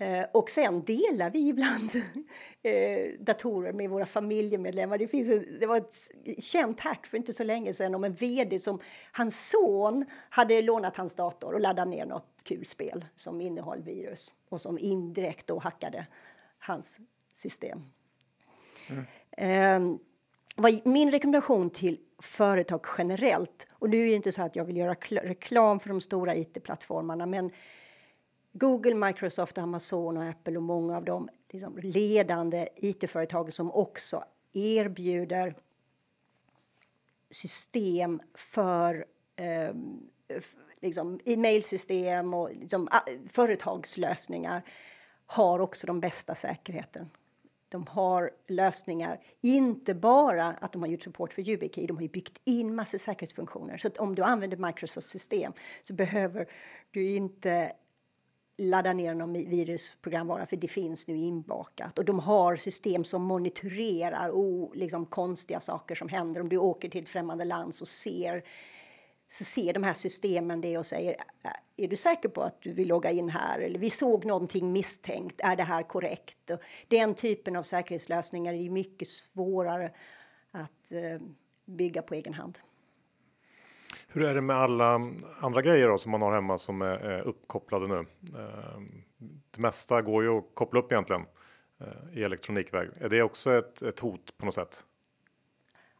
Eh, och sen delar vi ibland eh, datorer med våra familjemedlemmar. Det, finns en, det var ett känt hack för inte så länge sedan om en vd som hans son hade lånat hans dator och laddat ner något kul spel som innehöll virus och som indirekt då hackade hans system. Mm. Eh, min rekommendation till företag generellt, och nu är det inte så att jag vill göra reklam för de stora it-plattformarna, men Google, Microsoft, Amazon och Apple och många av de liksom, ledande it-företag som också erbjuder system för eh, liksom, e-mailsystem och liksom, företagslösningar har också de bästa säkerheten. De har lösningar, inte bara att de har gjort support för YubiKey, de har ju byggt in massor säkerhetsfunktioner. Så att om du använder Microsoft system så behöver du inte ladda ner någon virusprogramvara för det finns nu inbakat. Och de har system som monitorerar oh, liksom konstiga saker som händer. Om du åker till ett främmande land så ser, så ser de här systemen det och säger är du säker på att du vill logga in här? Eller vi såg någonting misstänkt. Är det här korrekt? Och den typen av säkerhetslösningar är mycket svårare att eh, bygga på egen hand. Hur är det med alla andra grejer då, som man har hemma som är, är uppkopplade nu? Eh, det mesta går ju att koppla upp egentligen eh, i elektronikväg. Är det också ett, ett hot på något sätt?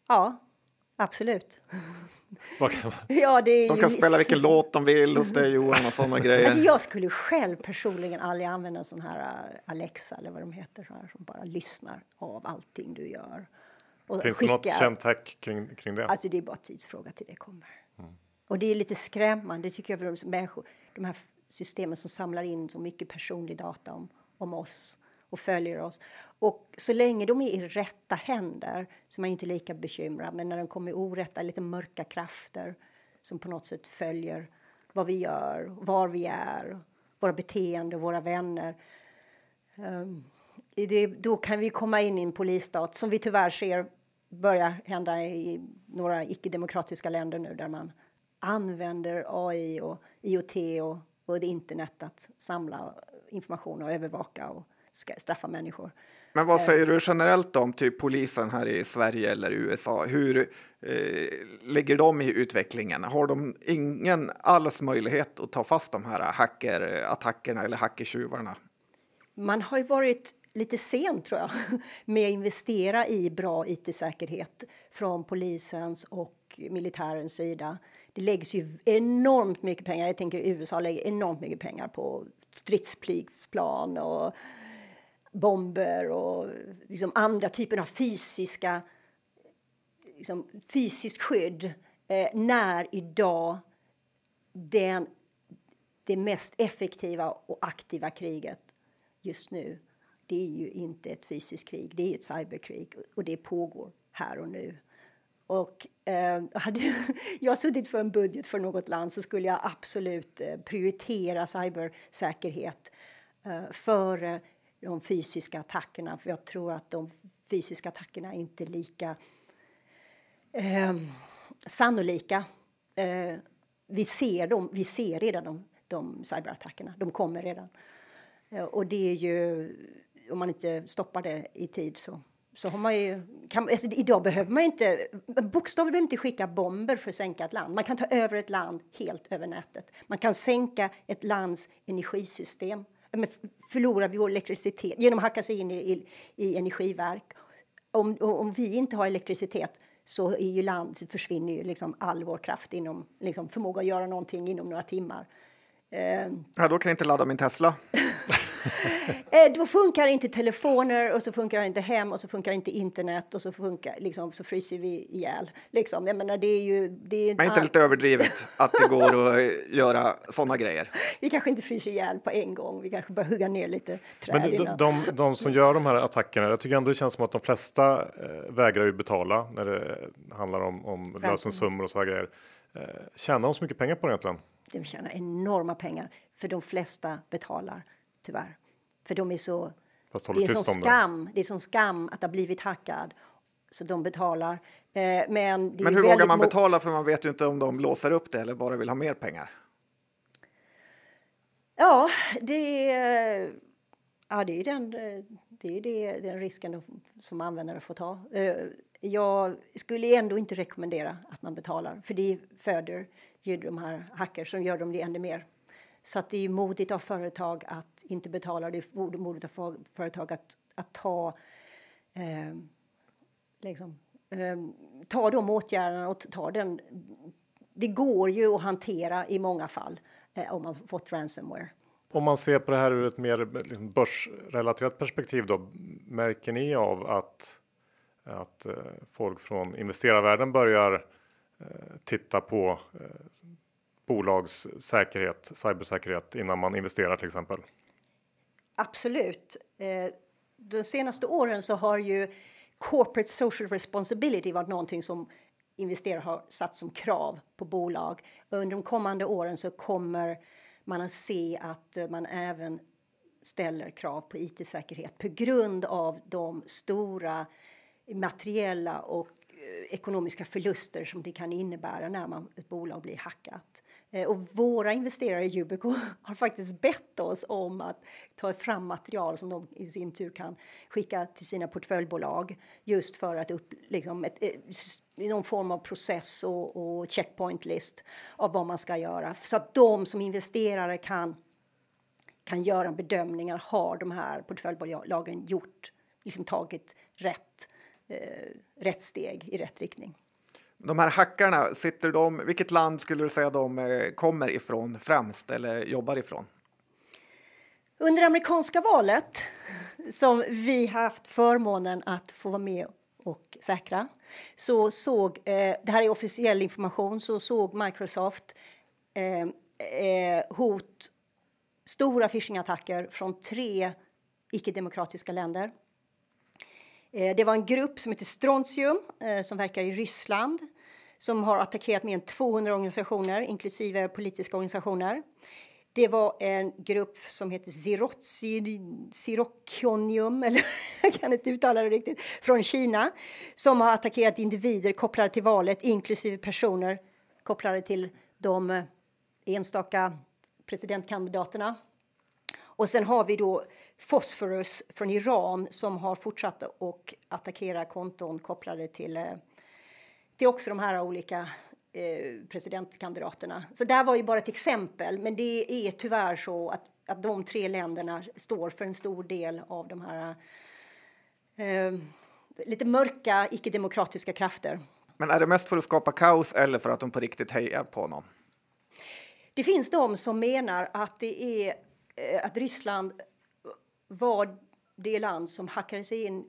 Ja, absolut. ja, det de kan spela vilken låt de vill hos dig Johan och sådana grejer. Alltså, jag skulle själv personligen aldrig använda en sån här eh, Alexa eller vad de heter så här, som bara lyssnar av allting du gör. Finns skickar. det något känt hack kring, kring det? Alltså det är bara tidsfråga till det kommer. Och det är lite skrämmande tycker jag för de människor, de här systemen som samlar in så mycket personlig data om, om oss och följer oss. Och så länge de är i rätta händer så är man inte lika bekymrad. Men när de kommer i orätta, lite mörka krafter som på något sätt följer vad vi gör, var vi är, våra beteenden, våra vänner. Um, det, då kan vi komma in i en polisstat som vi tyvärr ser börja hända i några icke-demokratiska länder nu där man använder AI och IoT och, och internet att samla information och övervaka och straffa människor. Men vad säger du generellt om typ polisen här i Sverige eller USA? Hur eh, ligger de i utvecklingen? Har de ingen alls möjlighet att ta fast de här hackerattackerna eller hackertjuvarna? Man har ju varit lite sent tror jag med att investera i bra it-säkerhet från polisens och militärens sida det läggs ju enormt mycket pengar. Jag tänker USA lägger enormt mycket pengar på stridsflygplan och bomber och liksom andra typer av fysiska liksom, fysiskt skydd eh, när idag den, det mest effektiva och aktiva kriget just nu det är ju inte ett fysiskt krig, det är ett cyberkrig och det pågår här och nu. Och eh, hade jag suttit för en budget för något land så skulle jag absolut eh, prioritera cybersäkerhet eh, före de fysiska attackerna. För jag tror att de fysiska attackerna är inte lika eh, sannolika. Eh, vi, ser dem, vi ser redan de, de cyberattackerna. De kommer redan. Eh, och det är ju, om man inte stoppar det i tid så så har man ju, kan, alltså, idag behöver man inte, bokstavligt behöver inte skicka bomber för att sänka ett land. Man kan ta över ett land helt över nätet. Man kan sänka ett lands energisystem. Förlorar vi vår elektricitet genom att hacka sig in i, i, i energiverk. Om, om vi inte har elektricitet så är ju land, försvinner ju liksom all vår kraft inom liksom förmåga att göra någonting inom några timmar. Uh, ja, då kan jag inte ladda min Tesla. Eh, då funkar inte telefoner och så funkar inte hem och så funkar inte internet och så, funkar, liksom, så fryser vi ihjäl. Liksom. Jag menar, det är ju... Det är Men inte lite överdrivet att det går att göra sådana grejer? Vi kanske inte fryser ihjäl på en gång. Vi kanske bör hugga ner lite träd. Men de, de, de, som gör de här attackerna, jag tycker ändå det känns som att de flesta eh, vägrar ju betala när det handlar om, om lösensummor och så grejer. Eh, tjänar de så mycket pengar på det egentligen? De tjänar enorma pengar, för de flesta betalar tyvärr. För de är så... Det är sån skam. Det. det är sån skam att ha blivit hackad. Så de betalar. Eh, men men hur vågar man betala? För man vet ju inte om de låser upp det eller bara vill ha mer pengar. Ja, det är, ja, det är, den, det är det, den risken som användare får ta. Eh, jag skulle ändå inte rekommendera att man betalar för det föder ju de här hackers som gör dem det ännu mer så att det är modigt av företag att inte betala. Det är modigt av företag att, att ta, eh, liksom, eh, ta de åtgärderna och ta den. Det går ju att hantera i många fall eh, om man fått ransomware. Om man ser på det här ur ett mer liksom, börsrelaterat perspektiv då, märker ni av att, att eh, folk från investerarvärlden börjar eh, titta på eh, bolags säkerhet, cybersäkerhet innan man investerar till exempel? Absolut. Eh, de senaste åren så har ju corporate social responsibility varit någonting som investerare har satt som krav på bolag. Under de kommande åren så kommer man att se att man även ställer krav på it-säkerhet på grund av de stora materiella och ekonomiska förluster som det kan innebära när man, ett bolag blir hackat. Eh, och våra investerare i Yubico har faktiskt bett oss om att ta fram material som de i sin tur kan skicka till sina portföljbolag just för att upp liksom ett, eh, någon form av process och, och checkpoint list av vad man ska göra så att de som investerare kan kan göra bedömningar. Har de här portföljbolagen gjort, liksom tagit rätt, eh, rätt steg i rätt riktning? De här hackarna, sitter de, vilket land skulle du säga de eh, kommer ifrån främst eller jobbar ifrån? Under amerikanska valet, som vi haft förmånen att få vara med och säkra, så såg, eh, det här är officiell information, så såg Microsoft eh, hot, stora phishingattacker från tre icke-demokratiska länder. Eh, det var en grupp som heter Strontium eh, som verkar i Ryssland som har attackerat mer än 200 organisationer, inklusive politiska organisationer. Det var en grupp som heter Siroconium, eller jag kan inte uttala det riktigt, från Kina som har attackerat individer kopplade till valet, inklusive personer kopplade till de eh, enstaka presidentkandidaterna. Och sen har vi då Phosphorus från Iran som har fortsatt att attackera konton kopplade till, eh, till också de här olika eh, presidentkandidaterna. Så det var ju bara ett exempel, men det är tyvärr så att, att de tre länderna står för en stor del av de här eh, lite mörka icke-demokratiska krafter. Men är det mest för att skapa kaos eller för att de på riktigt hejar på någon? Det finns de som menar att det är Eh, att Ryssland var det land som hackade sig in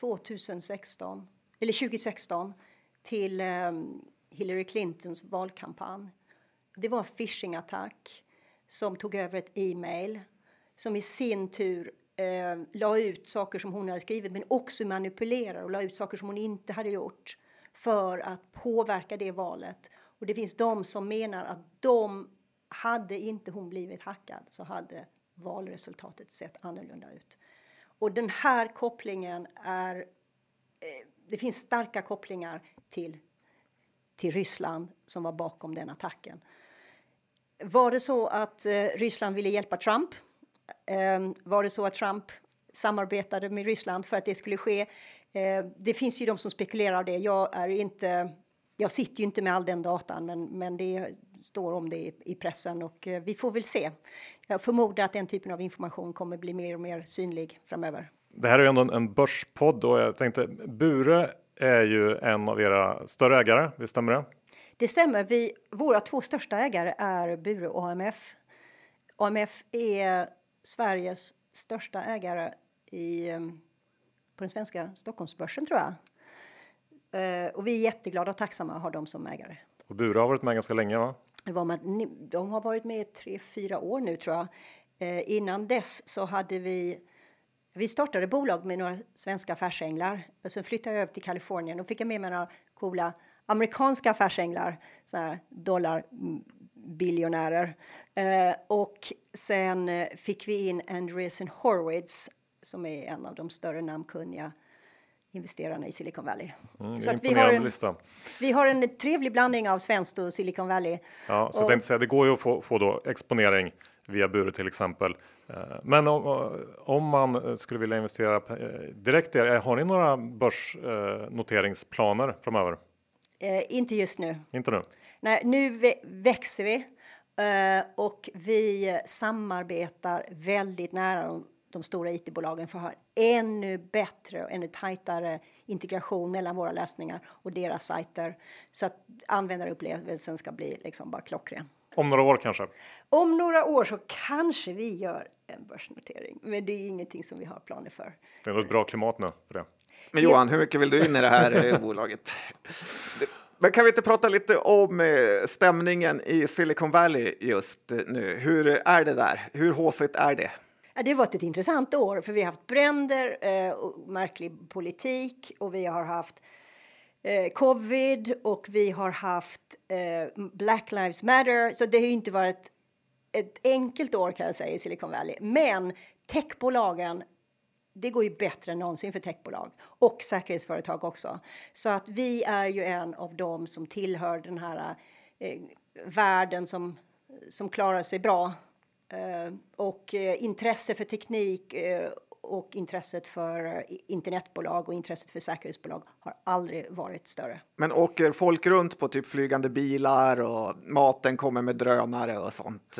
2016 eller 2016 till ehm, Hillary Clintons valkampanj. Det var en phishing-attack som tog över ett e-mail som i sin tur eh, la ut saker som hon hade skrivit men också manipulerade och la ut saker som hon inte hade gjort för att påverka det valet. Och det finns de som menar att de hade inte hon blivit hackad så hade valresultatet sett annorlunda ut. Och den här kopplingen är... Eh, det finns starka kopplingar till, till Ryssland som var bakom den attacken. Var det så att eh, Ryssland ville hjälpa Trump? Eh, var det så att Trump samarbetade med Ryssland för att det skulle ske? Det finns ju de som spekulerar av det. Jag är inte... Jag sitter ju inte med all den datan, men, men det står om det i, i pressen och eh, vi får väl se. Jag förmodar att den typen av information kommer bli mer och mer synlig framöver. Det här är ju ändå en, en börspodd och jag tänkte Bure är ju en av era större ägare, visst stämmer det? Det stämmer. Vi, våra två största ägare är Bure och AMF. AMF är Sveriges största ägare i, eh, på den svenska Stockholmsbörsen tror jag. Eh, och vi är jätteglada och tacksamma att ha dem som ägare. Och Bure har varit med ganska länge va? Det var med, de har varit med i tre, fyra år nu tror jag. Eh, innan dess så hade vi vi startade bolag med några svenska affärsänglar. Och sen flyttade jag över till Kalifornien och fick jag med mig några coola amerikanska affärsänglar, såna dollarbiljonärer. Mm, eh, och sen eh, fick vi in Andreessen Horowitz som är en av de större namnkunniga investerarna i Silicon Valley. Mm, så vi, har en, lista. vi har en trevlig blandning av svenskt och Silicon Valley. Ja, så och, jag tänkte säga, det går ju att få, få då exponering via Bure till exempel. Eh, men om, om man skulle vilja investera eh, direkt, har ni några börsnoteringsplaner framöver? Eh, inte just nu. Inte nu? Nej, nu växer vi Eh, och vi samarbetar väldigt nära de, stora it-bolagen för att ha ännu bättre och ännu tajtare integration mellan våra lösningar och deras sajter så att användarupplevelsen ska bli liksom bara klockren. Om några år kanske? Om några år så kanske vi gör en börsnotering, men det är ingenting som vi har planer för. Det är ett bra klimat nu för det. Men Johan, hur mycket vill du in i det här eh, bolaget? Men kan vi inte prata lite om eh, stämningen i Silicon Valley just nu? Hur är det där? Hur håsigt är det? Ja, det har varit ett intressant år för vi har haft bränder eh, och märklig politik och vi har haft eh, covid och vi har haft eh, Black Lives Matter. Så det har inte varit ett enkelt år kan jag säga i Silicon Valley. Men techbolagen det går ju bättre än någonsin för techbolag och säkerhetsföretag också. Så att vi är ju en av dem som tillhör den här eh, världen som, som klarar sig bra. Eh, och eh, intresse för teknik eh, och intresset för internetbolag och intresset för säkerhetsbolag har aldrig varit större. Men åker folk runt på typ flygande bilar och maten kommer med drönare och sånt?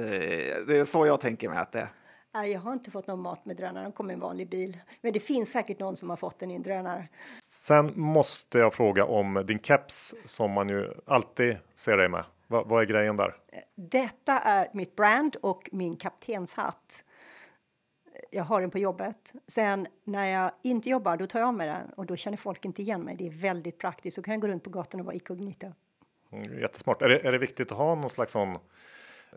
Det är så jag tänker mig att det är. Nej, jag har inte fått någon mat med drönare, de kommer i en vanlig bil. Men det finns säkert någon som har fått den i en drönare. Sen måste jag fråga om din keps som man ju alltid ser dig med. Va, vad är grejen där? Detta är mitt brand och min kaptenshatt. Jag har den på jobbet. Sen när jag inte jobbar, då tar jag av mig den och då känner folk inte igen mig. Det är väldigt praktiskt. Så kan jag gå runt på gatan och vara inkognito. Mm, jättesmart. Är det, är det viktigt att ha någon slags sån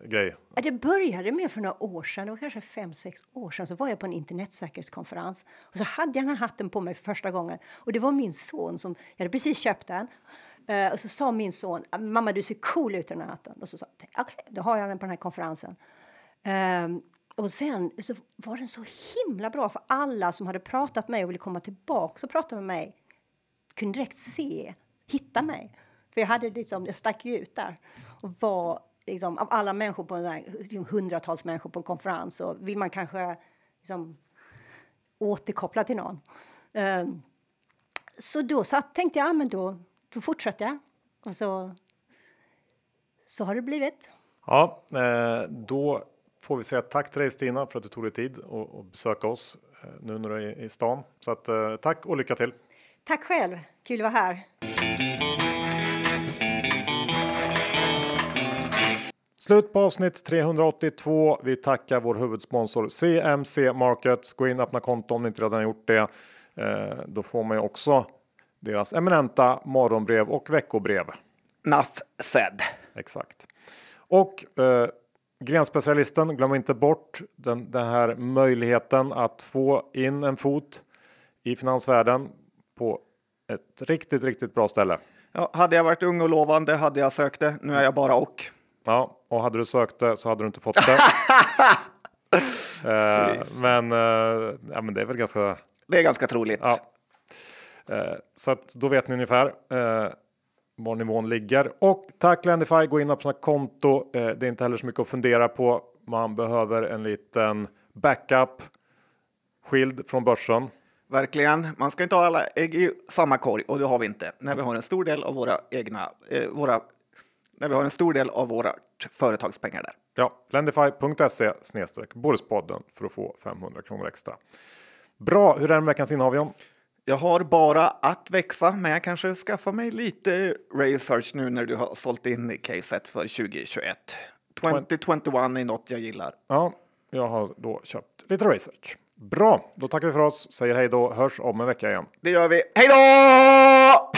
grej? Det började med för några år sedan, det var kanske fem, sex år sedan, så var jag på en internetsäkerhetskonferens och så hade jag den här hatten på mig för första gången och det var min son som, jag hade precis köpt den uh, och så sa min son, ah, mamma du ser cool ut i den här hatten och så sa jag, okej, okay, då har jag den på den här konferensen. Um, och sen så var den så himla bra för alla som hade pratat med mig och ville komma tillbaka och prata med mig kunde direkt se, hitta mig. För jag hade liksom, jag stack ut där och var liksom, av alla människor på en här, liksom, hundratals människor på en konferens så vill man kanske liksom, återkoppla till någon. Um, så då satt, tänkte jag, ah, men då, då fortsätter jag. Och så, så har det blivit. Ja, eh, då får vi säga tack till dig Stina för att du tog dig tid att besöka oss eh, nu när du är i stan. Så att, eh, tack och lycka till! Tack själv! Kul att vara här! Slut på avsnitt 382. Vi tackar vår huvudsponsor CMC Markets. Gå in och öppna konto om ni inte redan gjort det. Då får man ju också deras eminenta morgonbrev och veckobrev. Enough said. Exakt. Och eh, Grenspecialisten, glöm inte bort den, den här möjligheten att få in en fot i finansvärlden på ett riktigt, riktigt bra ställe. Ja, hade jag varit ung och lovande hade jag sökt det. Nu är jag bara och. Ja, och hade du sökt det så hade du inte fått det. eh, men, eh, ja, men det är väl ganska. Det är ganska troligt. Ja. Eh, så att då vet ni ungefär eh, var nivån ligger. Och tack Lendify, gå in och öppna konto. Eh, det är inte heller så mycket att fundera på. Man behöver en liten backup skild från börsen. Verkligen. Man ska inte ha alla ägg i samma korg och det har vi inte när vi har en stor del av våra egna, eh, våra, när vi har en stor del av våra företagspengar där. Ja, lendify.se snedstreck för att få 500 kronor extra. Bra, hur är det med veckans innehav John? Jag har bara att växa, men jag kanske skaffar mig lite research nu när du har sålt in caset för 2021. 2021 är något jag gillar. Ja, jag har då köpt lite research. Bra, då tackar vi för oss, säger hej då, hörs om en vecka igen. Det gör vi. Hej då!